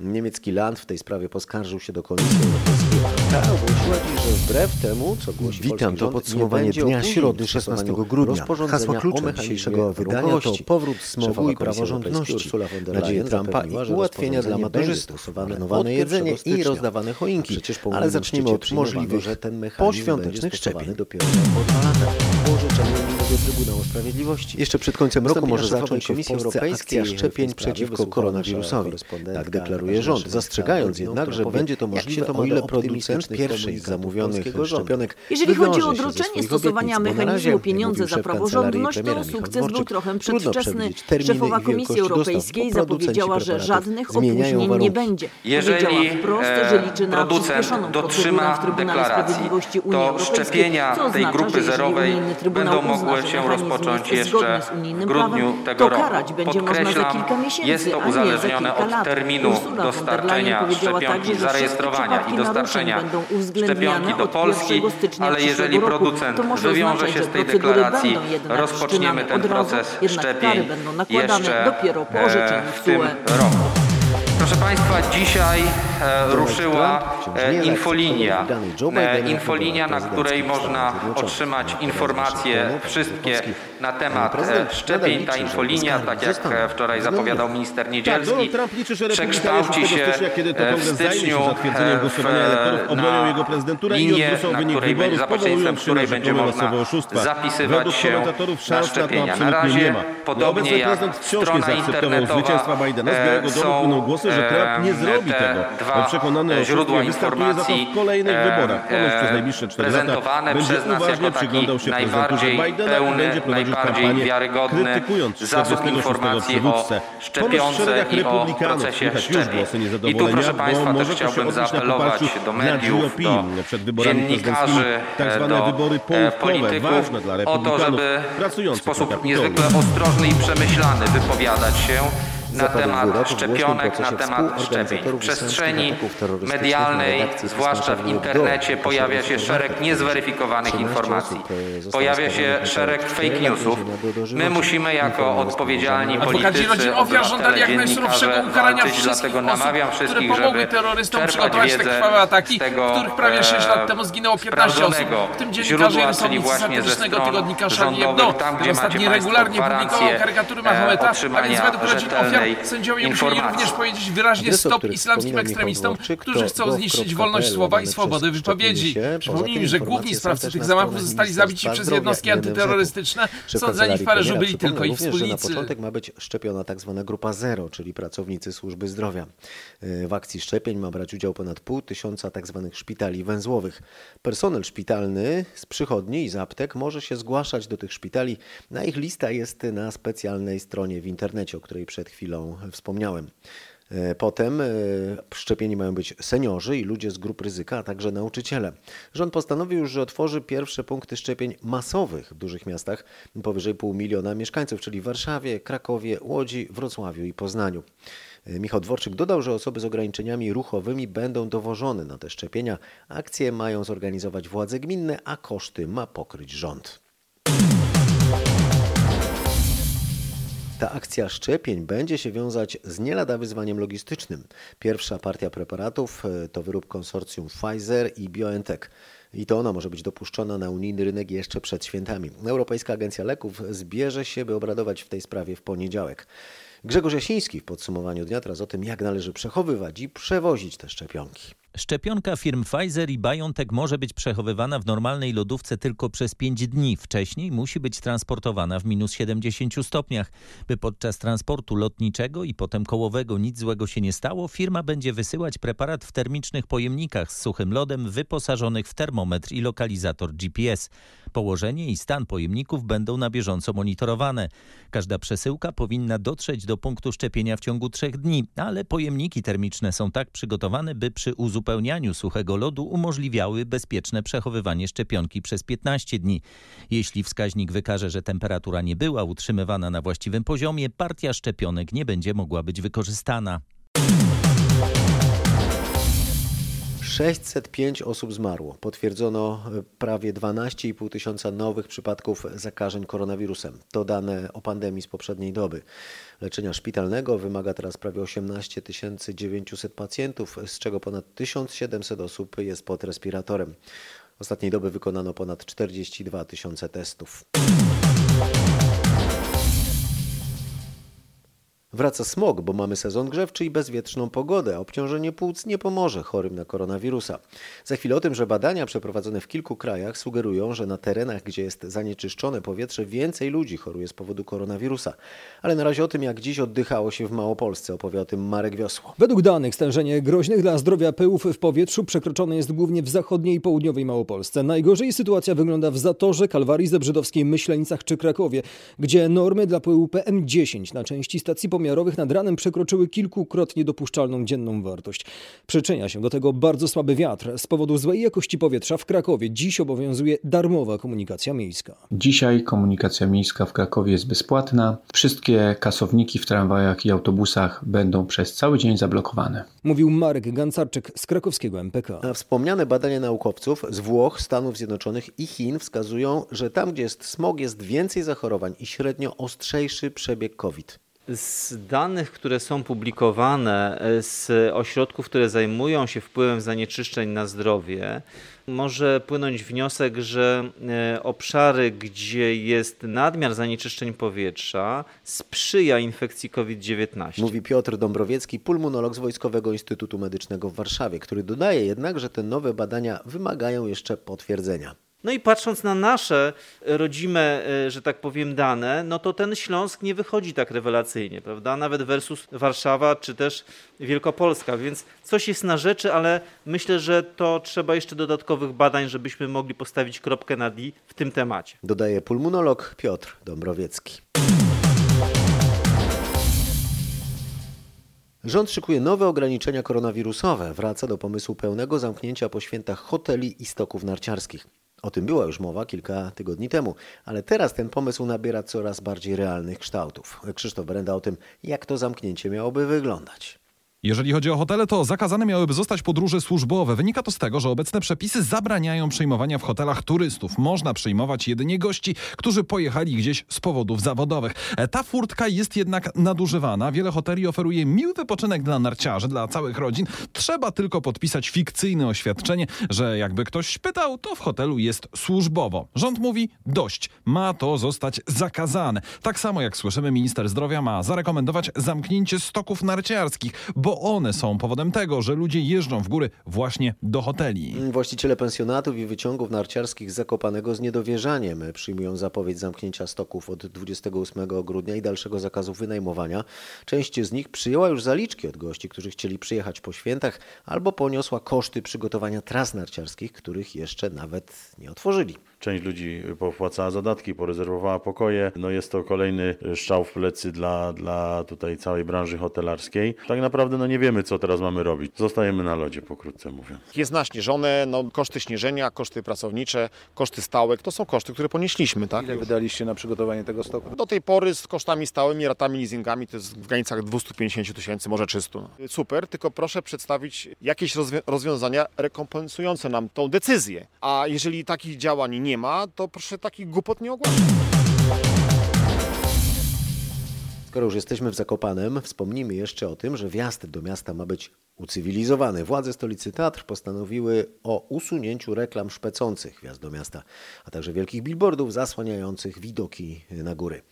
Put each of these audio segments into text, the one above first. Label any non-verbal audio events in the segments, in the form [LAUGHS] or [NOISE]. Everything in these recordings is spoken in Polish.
Niemiecki Land w tej sprawie poskarżył się do Komisji Europejskiej. Ta ogłosiła dziś, że wbrew temu, co głosi Witam, to podsumowanie dnia środy w 16 stosowaniu grudnia. kluczem mechanizmie dzisiejszego wydania to powrót smogu i praworządności, nadzieje Trumpa i ułatwienia dla maturzystów, od jedzenie 1 i rozdawane choinki. Przecież Ale zacznijmy od możliwych poświątecznych szczepień. dopiero po dwa lata Trybunału Sprawiedliwości. Jeszcze przed końcem roku może zacząć się w Polsce Europejskiej akcja szczepień przeciwko koronawirusowi. Tak deklaruje rząd, zastrzegając jednak, że będzie to możliwe, to o ile producent pierwszej z zamówionych szczepionek Jeżeli chodzi o odroczenie stosowania mechanizmu pieniądze za praworządność, to sukces był trochę przedwczesny. Szefowa Komisji Europejskiej zapowiedziała, że żadnych opóźnień nie będzie. Jeżeli wprost, że e, liczy na producent przyspieszoną dotrzyma deklaracji, to szczepienia tej grupy że zerowej będą mogły że się rozpocząć jeszcze w grudniu tego roku. Podkreślam, jest to uzależnione od terminu dostarczenia szczepionki, że zarejestrowania i dostarczenia szczepionki do Polski, 1 stycznia ale jeżeli producent wywiąże się z tej deklaracji, rozpoczniemy ten proces szczepień jeszcze w tym roku. Proszę Państwa, dzisiaj ruszyła Trump wciąż e, infolinia. E, Infolinia, na której można otrzymać informacje wszystkie na temat e, szczepień. Ta infolinia, tak jak e, wczoraj zapowiadał minister Niedzielski, przekształci 6 się e, w styczniu e, w- na linię, na której będzie- za pośrednictwem której będzie można zapisywać się na szczepienia. Na razie, podobnie jak strona internetowa, e, są, głosy, że Trump nie e, zrobi te tego. Dwa Przekonany o źródła wystartuje za to informacji, w kolejnych e, wyborach. Ponoć przez e, najbliższe 4 lata będzie przez nas uważnie przyglądał się prezydenturze Bidena i pełny, będzie prowadził kampanię wiarygodny krytykując zasób 46 informacji o przywódcę. Ponoć w szeregach republikanów słychać już głosy I tu, niezadowolenia, proszę bo Państwa, też może to się chciałbym odbyć na zaapelować poparciu do dla mediów, GOP do przed wyborami prezydenckimi, dziennikarzy, tak zwane wybory e, połówkowe, polityków ważne dla o to, republikanów żeby w sposób niezwykle ostrożny i przemyślany wypowiadać się na temat szczepionek, na temat szczepień. W przestrzeni medialnej, zwłaszcza w internecie, pojawia się szereg niezweryfikowanych 13 informacji. e, Pojawia się szereg fake newsów. My musimy jako odpowiedzialni politycy, rodzin ofiar żądali jak obywatele, najsurowszego dziennikarze ukarania walczyć, wszystkich dlatego namawiam wszystkich, żeby terrorystom czerpać przygotować te wiedzę ataki, z tego, w których prawie 6 e, lat temu zginęło 15 osób, w tym dziennikarze ze satyrycznego tygodnika Charlie Hebdo, tam, który gdzie macie ostatnio regularnie publikował karykatury e, Mahometa, a otrzymania więc według rodzin ofiar rzetelnej sędziowie musieli informacji. również powiedzieć wyraźnie stop islamskim ekstremistom, którzy chcą zniszczyć wolność słowa i swobodę wypowiedzi. Przypomnijmy, tym że główni sprawcy tych zamachów zostali zabici przez jednostki antyterrorystyczne, sądzeni w Paryżu byli tylko ich że na wspólnicy. początek ma być szczepiona tak zwana grupa zero, czyli pracownicy służby zdrowia. E, W akcji szczepień ma brać udział ponad pół tysiąca tak zwanych szpitali węzłowych. Personel szpitalny z przychodni i z aptek może się zgłaszać do tych szpitali. Na ich lista jest na specjalnej stronie w internecie, o której przed chwilą wspomniałem. E, Potem e, szczepieni mają być seniorzy i ludzie z grup ryzyka, a także nauczyciele. Rząd postanowił że otworzy pierwsze punkty szczepień masowych w dużych miastach powyżej pół miliona mieszkańców, czyli w Warszawie, Krakowie, Łodzi, Wrocławiu i Poznaniu. E, Michał Dworczyk dodał, że osoby z ograniczeniami ruchowymi będą dowożone na te szczepienia. Akcje mają zorganizować władze gminne, a koszty ma pokryć rząd. Ta akcja szczepień będzie się wiązać z nie lada wyzwaniem logistycznym. Pierwsza partia preparatów e, to wyrób konsorcjum Pfizer i BioNTech. I to ona może być dopuszczona na unijny rynek jeszcze przed świętami. Europejska Agencja Leków zbierze się, by obradować w tej sprawie w poniedziałek. Grzegorz Jasiński w podsumowaniu dnia teraz o tym, jak należy przechowywać i przewozić te szczepionki. Szczepionka firm Pfizer i BioNTech może być przechowywana w normalnej lodówce tylko przez 5 dni. Wcześniej musi być transportowana w minus 70 stopniach. By podczas transportu lotniczego i potem kołowego nic złego się nie stało, firma będzie wysyłać preparat w termicznych pojemnikach z suchym lodem wyposażonych w termometr i lokalizator GPS. Położenie i stan pojemników będą na bieżąco monitorowane. Każda przesyłka powinna dotrzeć do punktu szczepienia w ciągu trzech dni, ale pojemniki termiczne są tak przygotowane, by przy uzupełnianiu suchego lodu umożliwiały bezpieczne przechowywanie szczepionki przez 15 dni. Jeśli wskaźnik wykaże, że temperatura nie była utrzymywana na właściwym poziomie, partia szczepionek nie będzie mogła być wykorzystana. 605 osób zmarło. Potwierdzono e, prawie 12,5 tysiąca nowych przypadków zakażeń koronawirusem. To dane o pandemii z poprzedniej doby. Leczenia szpitalnego wymaga teraz prawie 18 900 pacjentów, z czego ponad 1700 osób jest pod respiratorem. Ostatniej doby wykonano ponad 42 tysiące testów. Wraca smog, bo mamy sezon grzewczy i bezwietrzną pogodę. Obciążenie płuc nie pomoże chorym na koronawirusa. Za chwilę o tym, że badania przeprowadzone w kilku krajach sugerują, że na terenach, gdzie jest zanieczyszczone powietrze, więcej ludzi choruje z powodu koronawirusa. Ale na razie o tym, jak dziś oddychało się w Małopolsce, opowie o tym Marek Wiosło. Według danych stężenie groźnych dla zdrowia pyłów w powietrzu przekroczone jest głównie w zachodniej i południowej Małopolsce. Najgorzej sytuacja wygląda w Zatorze, Kalwarii Zebrzydowskiej, Myślenicach czy Krakowie, gdzie normy dla pyłu PM10 na części stacji pomiarowych nad ranem przekroczyły kilkukrotnie dopuszczalną dzienną wartość. Przyczynia się do tego bardzo słaby wiatr. Z powodu złej jakości powietrza w Krakowie dziś obowiązuje darmowa komunikacja miejska. Dzisiaj komunikacja miejska w Krakowie jest bezpłatna. Wszystkie kasowniki w tramwajach i autobusach będą przez cały dzień zablokowane. Mówił Marek Gancarczyk z krakowskiego MPK. A wspomniane badania naukowców z Włoch, Stanów Zjednoczonych i Chin wskazują, że tam, gdzie jest smog, jest więcej zachorowań i średnio ostrzejszy przebieg COVID. Z danych, które są publikowane z ośrodków, które zajmują się wpływem zanieczyszczeń na zdrowie, może płynąć wniosek, że e, obszary, gdzie jest nadmiar zanieczyszczeń powietrza, sprzyja infekcji COVID-19. Mówi Piotr Dąbrowiecki, pulmonolog z Wojskowego Instytutu Medycznego w Warszawie, który dodaje jednak, że te nowe badania wymagają jeszcze potwierdzenia. No i patrząc na nasze rodzime, e, że tak powiem, dane, no to ten Śląsk nie wychodzi tak rewelacyjnie, prawda? Nawet versus Warszawa czy też Wielkopolska, więc coś jest na rzeczy, ale myślę, że to trzeba jeszcze dodatkowych badań, żebyśmy mogli postawić kropkę nad i w tym temacie. Dodaje pulmonolog Piotr Dąbrowiecki. Rząd szykuje nowe ograniczenia koronawirusowe. Wraca do pomysłu pełnego zamknięcia po świętach hoteli i stoków narciarskich. O tym była już mowa kilka tygodni temu, ale teraz ten pomysł nabiera coraz bardziej realnych kształtów. Krzysztof Brenda o tym, jak to zamknięcie miałoby wyglądać. Jeżeli chodzi o hotele, to zakazane miałyby zostać podróże służbowe. Wynika to z tego, że obecne przepisy zabraniają przyjmowania w hotelach turystów. Można przyjmować jedynie gości, którzy pojechali gdzieś z powodów zawodowych. E, Ta furtka jest jednak nadużywana. Wiele hoteli oferuje miły wypoczynek dla narciarzy, dla całych rodzin. Trzeba tylko podpisać fikcyjne oświadczenie, że jakby ktoś pytał, to w hotelu jest służbowo. Rząd mówi dość. Ma to zostać zakazane. Tak samo jak słyszymy, minister zdrowia ma zarekomendować zamknięcie stoków narciarskich, bo one są powodem tego, że ludzie jeżdżą w góry właśnie do hoteli. Właściciele pensjonatów i wyciągów narciarskich Zakopanego z niedowierzaniem przyjmują zapowiedź zamknięcia stoków od 28 grudnia i dalszego zakazu wynajmowania. Część z nich przyjęła już zaliczki od gości, którzy chcieli przyjechać po świętach albo poniosła koszty przygotowania tras narciarskich, których jeszcze nawet nie otworzyli. Część ludzi popłacała zadatki, porezerwowała pokoje. No jest to kolejny strzał w plecy dla, dla tutaj całej branży hotelarskiej. Tak naprawdę no nie wiemy, co teraz mamy robić. Zostajemy na lodzie, pokrótce mówiąc. Jest naśnieżone, no, koszty śnieżenia, koszty pracownicze, koszty stałek, to są koszty, które ponieśliśmy. Tak? Ile wydaliście na przygotowanie tego stoku? Do tej pory z kosztami stałymi, ratami, leasingami to jest w granicach 250 tysięcy, może 300. Super, tylko proszę przedstawić jakieś rozwią- rozwiązania rekompensujące nam tą decyzję. A jeżeli takich działań nie ma, to proszę takich głupot nie ogłaszać. Skoro już jesteśmy w Zakopanem, wspomnijmy jeszcze o tym, że wjazd do miasta ma być ucywilizowany. Władze stolicy Tatr postanowiły o usunięciu reklam szpecących wjazd do miasta, a także wielkich billboardów zasłaniających widoki na góry.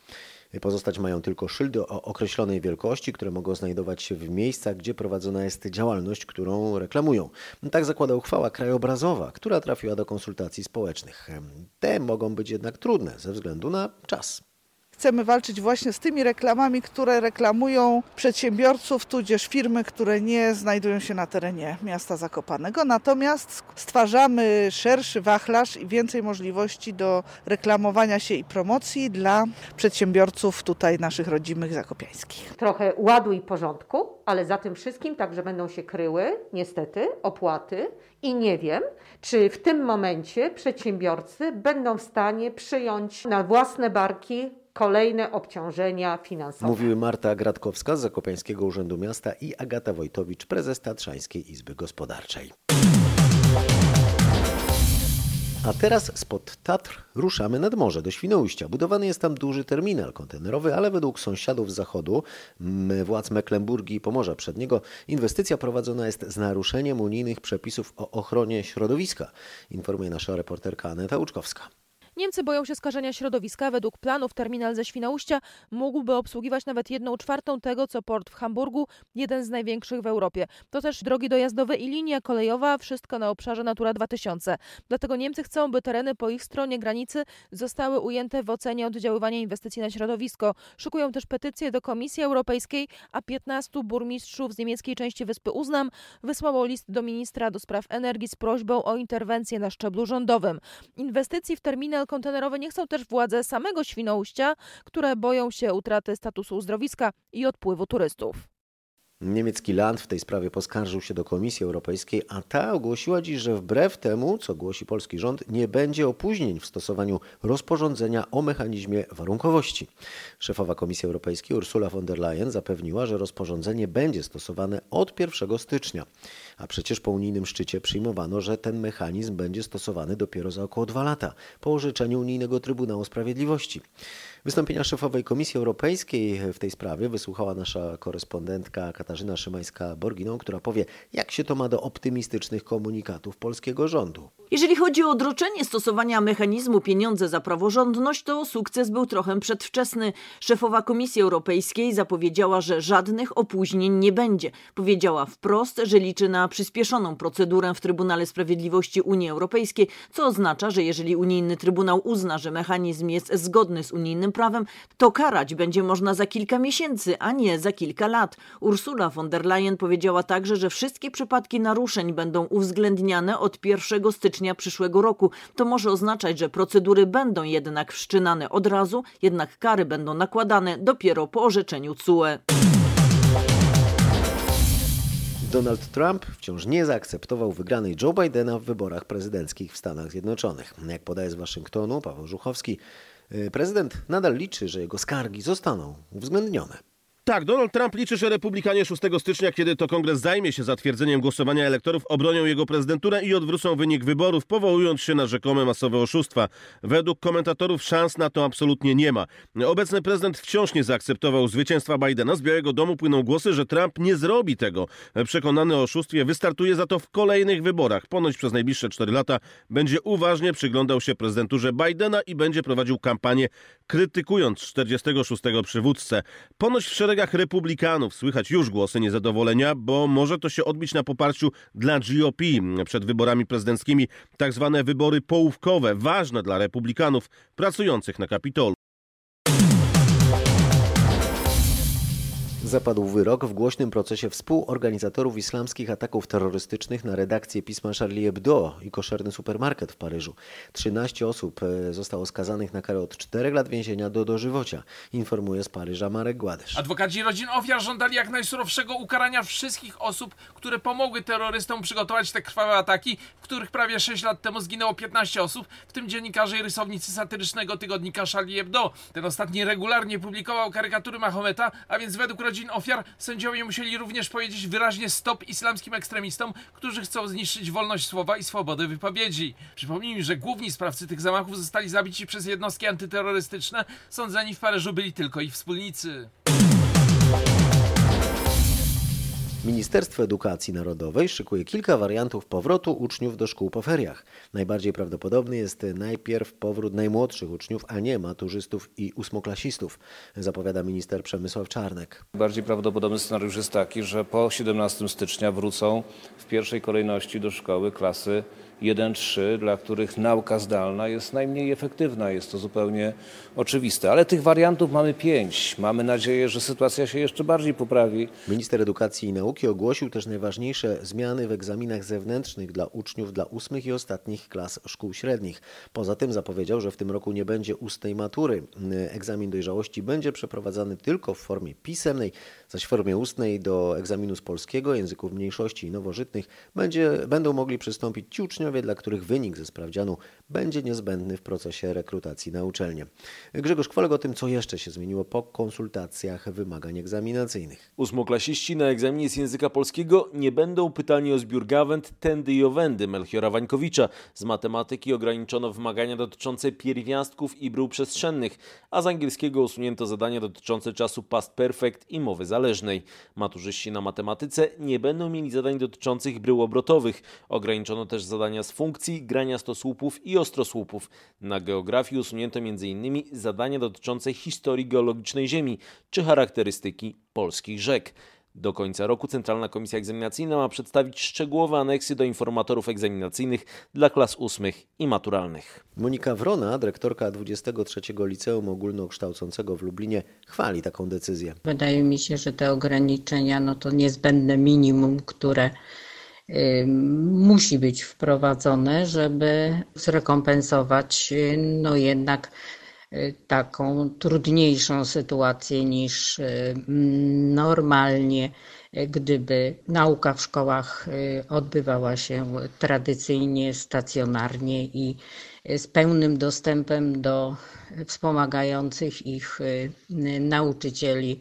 Pozostać mają tylko szyldy o określonej wielkości, które mogą znajdować się w miejscach, gdzie prowadzona jest działalność, którą reklamują. Tak zakłada uchwała krajobrazowa, która trafiła do konsultacji społecznych. Te mogą być jednak trudne ze względu na czas. Chcemy walczyć właśnie z tymi reklamami, które reklamują przedsiębiorców, tudzież firmy, które nie znajdują się na terenie miasta Zakopanego. Natomiast stwarzamy szerszy wachlarz i więcej możliwości do reklamowania się i promocji dla przedsiębiorców tutaj naszych rodzimych zakopiańskich. Trochę ładu i porządku, ale za tym wszystkim także będą się kryły, niestety, opłaty i nie wiem, czy w tym momencie przedsiębiorcy będą w stanie przyjąć na własne barki kolejne obciążenia finansowe. Mówiły Marta Gratkowska z Zakopiańskiego Urzędu Miasta i Agata Wojtowicz, prezes Tatrzańskiej Izby Gospodarczej. A teraz spod Tatr ruszamy nad morze do Świnoujścia. Budowany jest tam duży terminal kontenerowy, ale według sąsiadów z zachodu, władz Mecklenburgii i Pomorza Przedniego, inwestycja prowadzona jest z naruszeniem unijnych przepisów o ochronie środowiska, informuje nasza reporterka Aneta Łuczkowska. Niemcy boją się skażenia środowiska. Według planów terminal ze Świnoujścia mógłby obsługiwać nawet jedną czwartą tego, co port w Hamburgu, jeden z największych w Europie. To też drogi dojazdowe i linia kolejowa, wszystko na obszarze Natura 2000. Dlatego Niemcy chcą, by tereny po ich stronie granicy zostały ujęte w ocenie oddziaływania inwestycji na środowisko. Szykują też petycję do Komisji Europejskiej, a 15 burmistrzów z niemieckiej części wyspy Uznam wysłało list do ministra do spraw energii z prośbą o interwencję na szczeblu rządowym. Inwestycji w terminal kontenerowy nie chcą też władze samego Świnoujścia, które boją się utraty statusu uzdrowiska i odpływu turystów. Niemiecki Land w tej sprawie poskarżył się do Komisji Europejskiej, a ta ogłosiła dziś, że wbrew temu, co głosi polski rząd, nie będzie opóźnień w stosowaniu rozporządzenia o mechanizmie warunkowości. Szefowa Komisji Europejskiej Ursula von der Leyen zapewniła, że rozporządzenie będzie stosowane od 1 stycznia. A przecież po unijnym szczycie przyjmowano, że ten mechanizm będzie stosowany dopiero za około dwa lata, po orzeczeniu Unijnego Trybunału Sprawiedliwości. Wystąpienia szefowej Komisji Europejskiej w tej sprawie wysłuchała nasza korespondentka Katarzyna Szymańska-Borginą, która powie, jak się to ma do optymistycznych komunikatów polskiego rządu. Jeżeli chodzi o odroczenie stosowania mechanizmu pieniądze za praworządność, to sukces był trochę przedwczesny. Szefowa Komisji Europejskiej zapowiedziała, że żadnych opóźnień nie będzie. Powiedziała wprost, że liczy na przyspieszoną procedurę w Trybunale Sprawiedliwości Unii Europejskiej, co oznacza, że jeżeli unijny Trybunał uzna, że mechanizm jest zgodny z unijnym prawem, to karać będzie można za kilka miesięcy, a nie za kilka lat. Ursula von der Leyen powiedziała także, że wszystkie przypadki naruszeń będą uwzględniane od 1 stycznia przyszłego roku. To może oznaczać, że procedury będą jednak wszczynane od razu, jednak kary będą nakładane dopiero po orzeczeniu CUE. Donald Trump wciąż nie zaakceptował wygranej Joe Bidena w wyborach prezydenckich w Stanach Zjednoczonych. Jak podaje z Waszyngtonu Paweł Żuchowski, prezydent nadal liczy, że jego skargi zostaną uwzględnione. Tak, Donald Trump liczy, że republikanie 6 stycznia, kiedy to kongres zajmie się zatwierdzeniem głosowania elektorów, obronią jego prezydenturę i odwrócą wynik wyborów, powołując się na rzekome masowe oszustwa. Według komentatorów szans na to absolutnie nie ma. Obecny prezydent wciąż nie zaakceptował zwycięstwa Bidena. Z Białego Domu płyną głosy, że Trump nie zrobi tego. Przekonany o oszustwie wystartuje za to w kolejnych wyborach. Ponoć przez najbliższe 4 lata będzie uważnie przyglądał się prezydenturze Bidena i będzie prowadził kampanię krytykując 46 przywódcę. Ponoć w szeregach republikanów słychać już głosy niezadowolenia, bo może to się odbić na poparciu dla GOP przed wyborami prezydenckimi, tak zwane wybory połówkowe, ważne dla republikanów pracujących na Kapitolu. Zapadł wyrok w głośnym procesie współorganizatorów islamskich ataków terrorystycznych na redakcję pisma Charlie Hebdo i koszerny supermarket w Paryżu. 13 osób e, zostało skazanych na karę od 4 lat więzienia do dożywocia, informuje z Paryża Marek Gładysz. Adwokaci rodzin ofiar żądali jak najsurowszego ukarania wszystkich osób, które pomogły terrorystom przygotować te krwawe ataki, w których prawie 6 lat temu zginęło 15 osób, w tym dziennikarze i rysownicy satyrycznego tygodnika Charlie Hebdo. Ten ostatni regularnie publikował karykatury Mahometa, a więc według rodzin ofiar sędziowie musieli również powiedzieć wyraźnie stop islamskim ekstremistom, którzy chcą zniszczyć wolność słowa i swobodę wypowiedzi. Przypomnijmy, że główni sprawcy tych zamachów zostali zabici przez jednostki antyterrorystyczne, sądzeni w Paryżu byli tylko ich wspólnicy. Ministerstwo Edukacji Narodowej szykuje kilka wariantów powrotu uczniów do szkół po feriach. Najbardziej prawdopodobny jest najpierw powrót najmłodszych uczniów, a nie maturzystów i ósmoklasistów, zapowiada minister Przemysław Czarnek. Bardziej prawdopodobny scenariusz jest taki, że po 17 stycznia wrócą w pierwszej kolejności do szkoły klasy 1-3, dla których nauka zdalna jest najmniej efektywna. Jest to zupełnie oczywiste. Ale tych wariantów mamy pięć. Mamy nadzieję, że sytuacja się jeszcze bardziej poprawi. Minister Edukacji i Nauki ogłosił też najważniejsze zmiany w egzaminach zewnętrznych dla uczniów dla ósmych i ostatnich klas szkół średnich. Poza tym zapowiedział, że w tym roku nie będzie ustnej matury. Egzamin dojrzałości będzie przeprowadzany tylko w formie pisemnej, zaś w formie ustnej do egzaminu z polskiego, języków mniejszości i nowożytnych będzie, będą mogli przystąpić ci uczniowie, dla których wynik ze sprawdzianu będzie niezbędny w procesie rekrutacji na uczelnię. Grzegorz Kwolek o tym, co jeszcze się zmieniło po konsultacjach wymagań egzaminacyjnych. Ósmoklasiści na egzaminie z języka polskiego nie będą pytani o zbiór gawęd, tędy i owędy Melchiora Wańkowicza. Z matematyki ograniczono wymagania dotyczące pierwiastków i brył przestrzennych, a z angielskiego usunięto zadania dotyczące czasu past perfect i mowy zależnej. Maturzyści na matematyce nie będą mieli zadań dotyczących brył obrotowych. Ograniczono też zadania z funkcji, grania stosłupów i ostrosłupów. Na geografii usunięto m.in. zadania dotyczące historii geologicznej Ziemi czy charakterystyki polskich rzek. Do końca roku Centralna Komisja Egzaminacyjna ma przedstawić szczegółowe aneksy do informatorów egzaminacyjnych dla klas ósmych i maturalnych. Monika Wrona, dyrektorka 23 Liceum Ogólnokształcącego w Lublinie, chwali taką decyzję. Wydaje mi się, że te ograniczenia no to niezbędne minimum, które y, musi być wprowadzone, żeby zrekompensować y, no jednak taką trudniejszą sytuację niż normalnie, gdyby nauka w szkołach odbywała się tradycyjnie, stacjonarnie i z pełnym dostępem do wspomagających ich nauczycieli.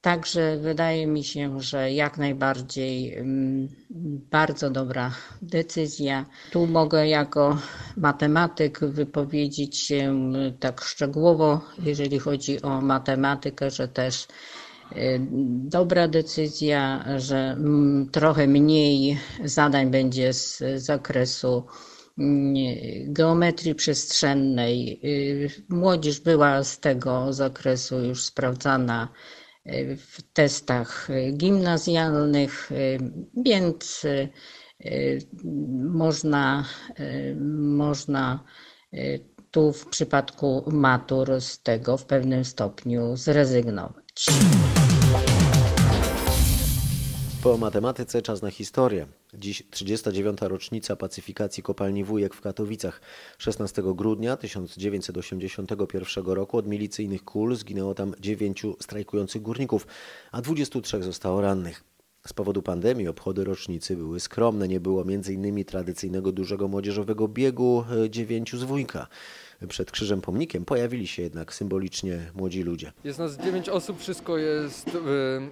Także wydaje mi się, że jak najbardziej mm, bardzo dobra decyzja. Tu mogę jako matematyk wypowiedzieć się tak szczegółowo, jeżeli chodzi o matematykę, że też y, dobra decyzja, że mm, trochę mniej zadań będzie z zakresu mm, geometrii przestrzennej. Y, Młodzież była z tego zakresu już sprawdzana w testach gimnazjalnych, więc można, można tu w przypadku matur z tego w pewnym stopniu zrezygnować. Po matematyce czas na historię. Dziś 39. rocznica pacyfikacji kopalni Wujek w Katowicach. 16 grudnia 1981 roku od milicyjnych kul zginęło tam dziewięciu strajkujących górników, a 23 zostało rannych. Z powodu pandemii obchody rocznicy były skromne. Nie było m.in. tradycyjnego dużego młodzieżowego biegu e, dziewięciu z Wujka. Przed krzyżem pomnikiem pojawili się jednak symbolicznie młodzi ludzie. Jest nas 9 osób, wszystko jest y,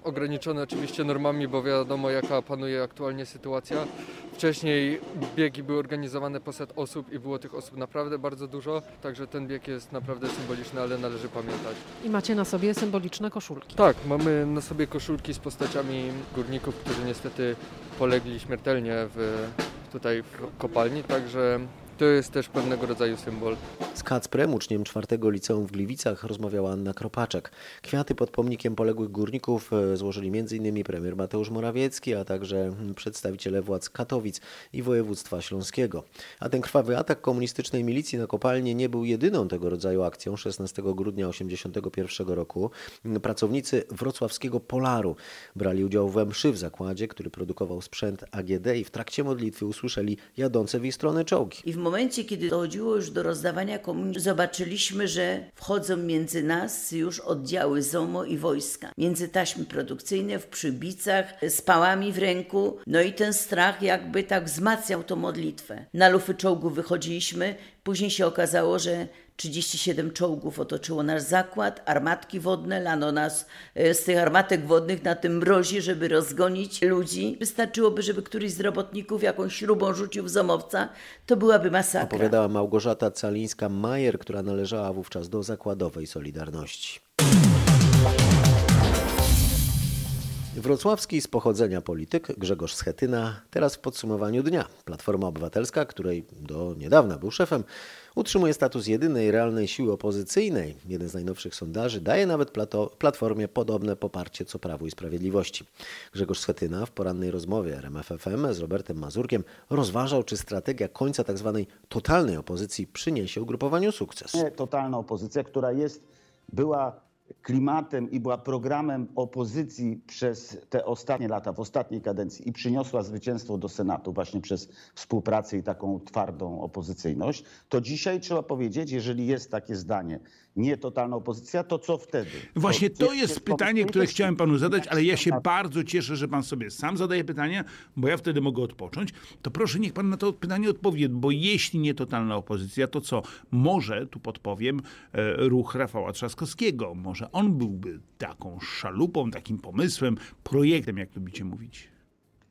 ograniczone oczywiście normami, bo wiadomo jaka panuje aktualnie sytuacja. Wcześniej biegi były organizowane po set osób i było tych osób naprawdę bardzo dużo, także ten bieg jest naprawdę symboliczny, ale należy pamiętać. I macie na sobie symboliczne koszulki. Tak, mamy na sobie koszulki z postaciami górników, którzy niestety polegli śmiertelnie w, tutaj w kopalni, także to jest też pewnego rodzaju symbol. Z Kacprem, uczniem czwartego liceum w Gliwicach, rozmawiała Anna Kropaczek. Kwiaty pod pomnikiem poległych górników e, złożyli m.in. premier Mateusz Morawiecki, a także przedstawiciele władz Katowic i województwa śląskiego. A ten krwawy atak komunistycznej milicji na kopalnię nie był jedyną tego rodzaju akcją. 16 grudnia 1981 roku pracownicy wrocławskiego Polaru brali udział we mszy w zakładzie, który produkował sprzęt AGD i w trakcie modlitwy usłyszeli jadące w ich stronę czołgi. Momencie, kiedy dochodziło już do rozdawania komunii, zobaczyliśmy, że wchodzą między nas już oddziały ZOMO i wojska. Między taśmy produkcyjne, w przybicach, z pałami w ręku. No i ten strach jakby tak wzmacniał tą modlitwę. Na lufy czołgu wychodziliśmy, później się okazało, że 37 czołgów otoczyło nasz zakład, armatki wodne, lano nas e, z tych armatek wodnych na tym mrozie, żeby rozgonić ludzi. Wystarczyłoby, żeby któryś z robotników jakąś śrubą rzucił w zomowca, to byłaby masakra. Opowiadała Małgorzata Calińska-Majer, która należała wówczas do zakładowej Solidarności. Wrocławski z pochodzenia polityk Grzegorz Schetyna teraz w podsumowaniu dnia. Platforma Obywatelska, której do niedawna był szefem, utrzymuje status jedynej realnej siły opozycyjnej. Jeden z najnowszych sondaży daje nawet Platformie podobne poparcie co Prawu i Sprawiedliwości. Grzegorz Schetyna w porannej rozmowie RMFFM z Robertem Mazurkiem rozważał, czy strategia końca tzw. Tak totalnej opozycji przyniesie ugrupowaniu sukces. Totalna opozycja, która jest, była klimatem i była programem opozycji przez te ostatnie lata, w ostatniej kadencji i przyniosła zwycięstwo do Senatu właśnie przez współpracę i taką twardą opozycyjność, to dzisiaj trzeba powiedzieć, jeżeli jest takie zdanie, nie totalna opozycja, to co wtedy? Właśnie to, to jest pytanie, które chciałem panu zadać, ale ja się bardzo cieszę, że pan sobie sam zadaje pytania, bo ja wtedy mogę odpocząć. To proszę, niech pan na to pytanie odpowie, bo jeśli nie totalna opozycja, to co? Może, tu podpowiem, e, ruch Rafała Trzaskowskiego. Może on byłby taką szalupą, takim pomysłem, projektem, jak lubicie mówić.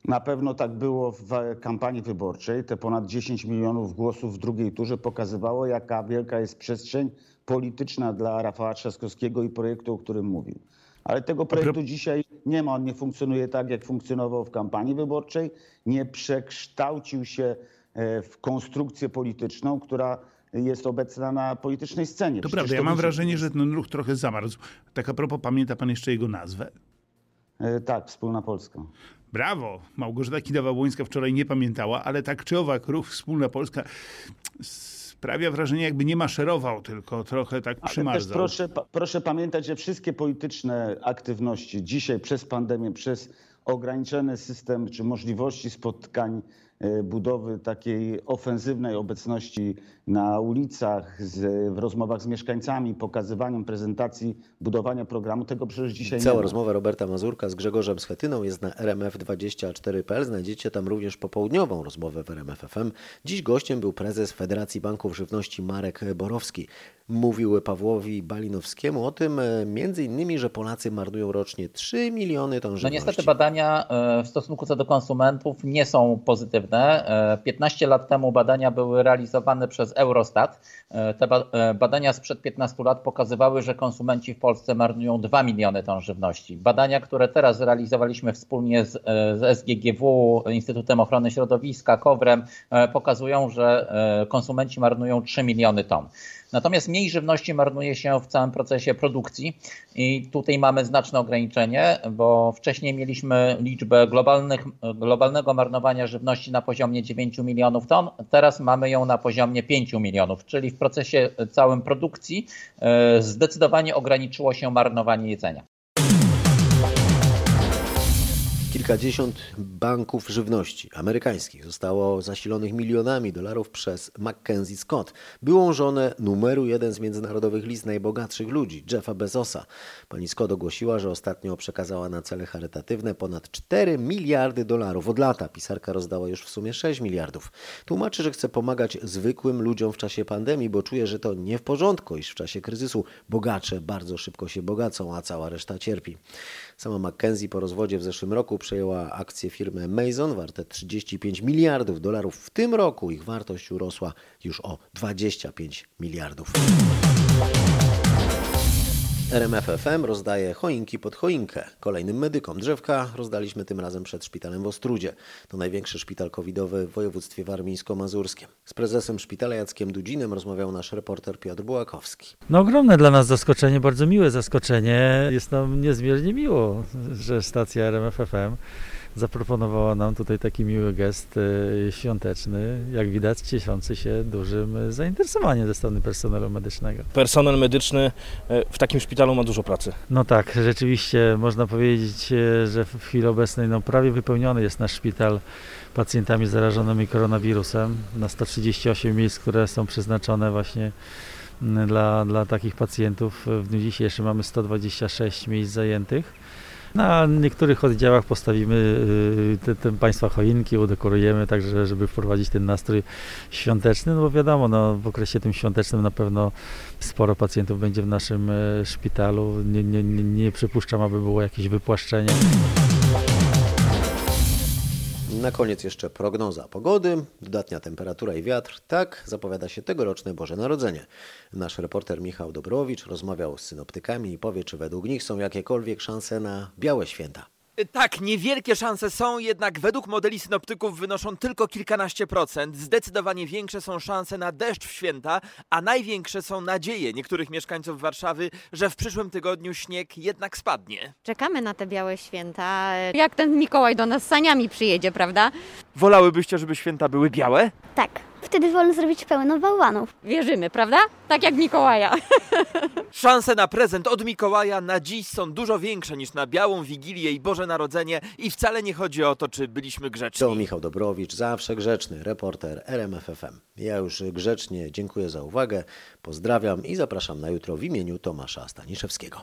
Na pewno tak było w kampanii wyborczej. Te ponad 10 milionów głosów w drugiej turze pokazywało, jaka wielka jest przestrzeń polityczna dla Rafała Trzaskowskiego i projektu, o którym mówił. Ale tego projektu dzisiaj nie ma. On nie funkcjonuje tak, jak funkcjonował w kampanii wyborczej. Nie przekształcił się e, w konstrukcję polityczną, która jest obecna na politycznej scenie. To Przecież prawda, ja mam widzi- wrażenie, że ten ruch trochę zamarzł. Tak a propos, pamięta pan jeszcze jego nazwę? E, Tak, Wspólna Polska. Brawo! Małgorzata Kidawa-Błońska wczoraj nie pamiętała, ale tak czy owak ruch Wspólna Polska sprawia wrażenie, jakby nie maszerował, tylko trochę tak Ale też przymarzał. proszę, proszę pamiętać, że wszystkie polityczne aktywności dzisiaj przez pandemię, przez ograniczony system czy możliwości spotkań, budowy takiej ofensywnej obecności na ulicach, z, w rozmowach z mieszkańcami, pokazywaniem prezentacji, budowania programu, tego przecież dzisiaj nie Cała ma. rozmowa Roberta Mazurka z Grzegorzem Schetyną jest na rmf24.pl. Znajdziecie tam również popołudniową rozmowę w RMF FM. Dziś gościem był prezes Federacji Banków Żywności Marek Borowski. Mówił Pawłowi Balinowskiemu o tym e, między innymi, że Polacy marnują rocznie 3 miliony ton No żywności. niestety badania e, w stosunku co do konsumentów nie są pozytywne. E, 15 lat temu badania były realizowane przez Eurostat. E, Te e, badania sprzed 15 lat pokazywały, że konsumenci w Polsce marnują 2 miliony ton żywności. Badania, które teraz zrealizowaliśmy wspólnie z, e, z SGGW, Instytutem Ochrony Środowiska, KOWRem, pokazują, że konsumenci marnują 3 miliony ton. Natomiast mniej żywności marnuje się w całym procesie produkcji i tutaj mamy znaczne ograniczenie, bo wcześniej mieliśmy liczbę globalnych, globalnego marnowania żywności na poziomie 9 milionów ton, teraz mamy ją na poziomie 5 milionów, czyli w procesie całym produkcji e, zdecydowanie ograniczyło się marnowanie jedzenia. Kilkadziesiąt banków żywności amerykańskich zostało zasilonych milionami dolarów przez Mackenzie Scott, byłą żonę numeru jeden z międzynarodowych list najbogatszych ludzi, Jeffa Bezosa. Pani Scott ogłosiła, że ostatnio przekazała na cele charytatywne ponad 4 miliardy dolarów. Od lata pisarka rozdała już w sumie 6 miliardów. Tłumaczy, że chce pomagać zwykłym ludziom w czasie pandemii, bo czuje, że to nie w porządku, iż w czasie kryzysu bogacze bardzo szybko się bogacą, a cała reszta cierpi. Sama Mackenzie po rozwodzie w zeszłym roku przejęła akcje firmy Mason warte 35 miliardów dolarów. W tym roku ich wartość urosła już o 25 miliardów. RMF FM rozdaje choinki pod choinkę. Kolejnym medykom drzewka rozdaliśmy tym razem przed szpitalem w Ostrudzie. To największy szpital covidowy w województwie warmińsko-mazurskim. Z prezesem szpitala Jackiem Dudzinem rozmawiał nasz reporter Piotr Bułakowski. No ogromne dla nas zaskoczenie, bardzo miłe zaskoczenie. Jest nam niezmiernie miło, że stacja RMF FM zaproponowała nam tutaj taki miły gest e, świąteczny, jak widać cieszący się dużym zainteresowaniem ze strony personelu medycznego. Personel medyczny e, w takim szpitalu ma dużo pracy. No tak, rzeczywiście można powiedzieć, e, że w chwili obecnej no, prawie wypełniony jest nasz szpital pacjentami zarażonymi koronawirusem. Na 138 miejsc, które są przeznaczone właśnie mm, dla, dla takich pacjentów. W dniu dzisiejszym mamy 126 miejsc zajętych. Na niektórych oddziałach postawimy y, te, te Państwa choinki, udekorujemy tak, że- żeby wprowadzić ten nastrój świąteczny, no bo wiadomo, no, w okresie tym świątecznym na pewno sporo pacjentów będzie w naszym e, szpitalu. Nie, nie, nie, nie przypuszczam, aby było jakieś wypłaszczenie. Na koniec jeszcze prognoza pogody, dodatnia temperatura i wiatr. Tak zapowiada się tegoroczne Boże Narodzenie. Nasz reporter Michał Dobrowicz rozmawiał z synoptykami i powie, czy według nich są jakiekolwiek szanse na białe święta. Tak, niewielkie szanse są, jednak według modeli synoptyków wynoszą tylko kilkanaście procent. Zdecydowanie większe są szanse na deszcz w święta, a największe są nadzieje niektórych mieszkańców Warszawy, że w przyszłym tygodniu śnieg jednak spadnie. Czekamy na te białe święta. Jak ten Mikołaj do nas saniami przyjedzie, prawda? Wolałybyście, żeby święta były białe? Tak. Wtedy wolno zrobić pełno bałwanów. Wierzymy, prawda? Tak jak Mikołaja. [LAUGHS] Szanse na prezent od Mikołaja na dziś są dużo większe niż na Białą Wigilię i Boże Narodzenie i wcale nie chodzi o to, czy byliśmy grzeczni. To Michał Dobrowicz, zawsze grzeczny, reporter RMFFM. Ja już grzecznie dziękuję za uwagę, pozdrawiam i zapraszam na jutro w imieniu Tomasza Staniszewskiego.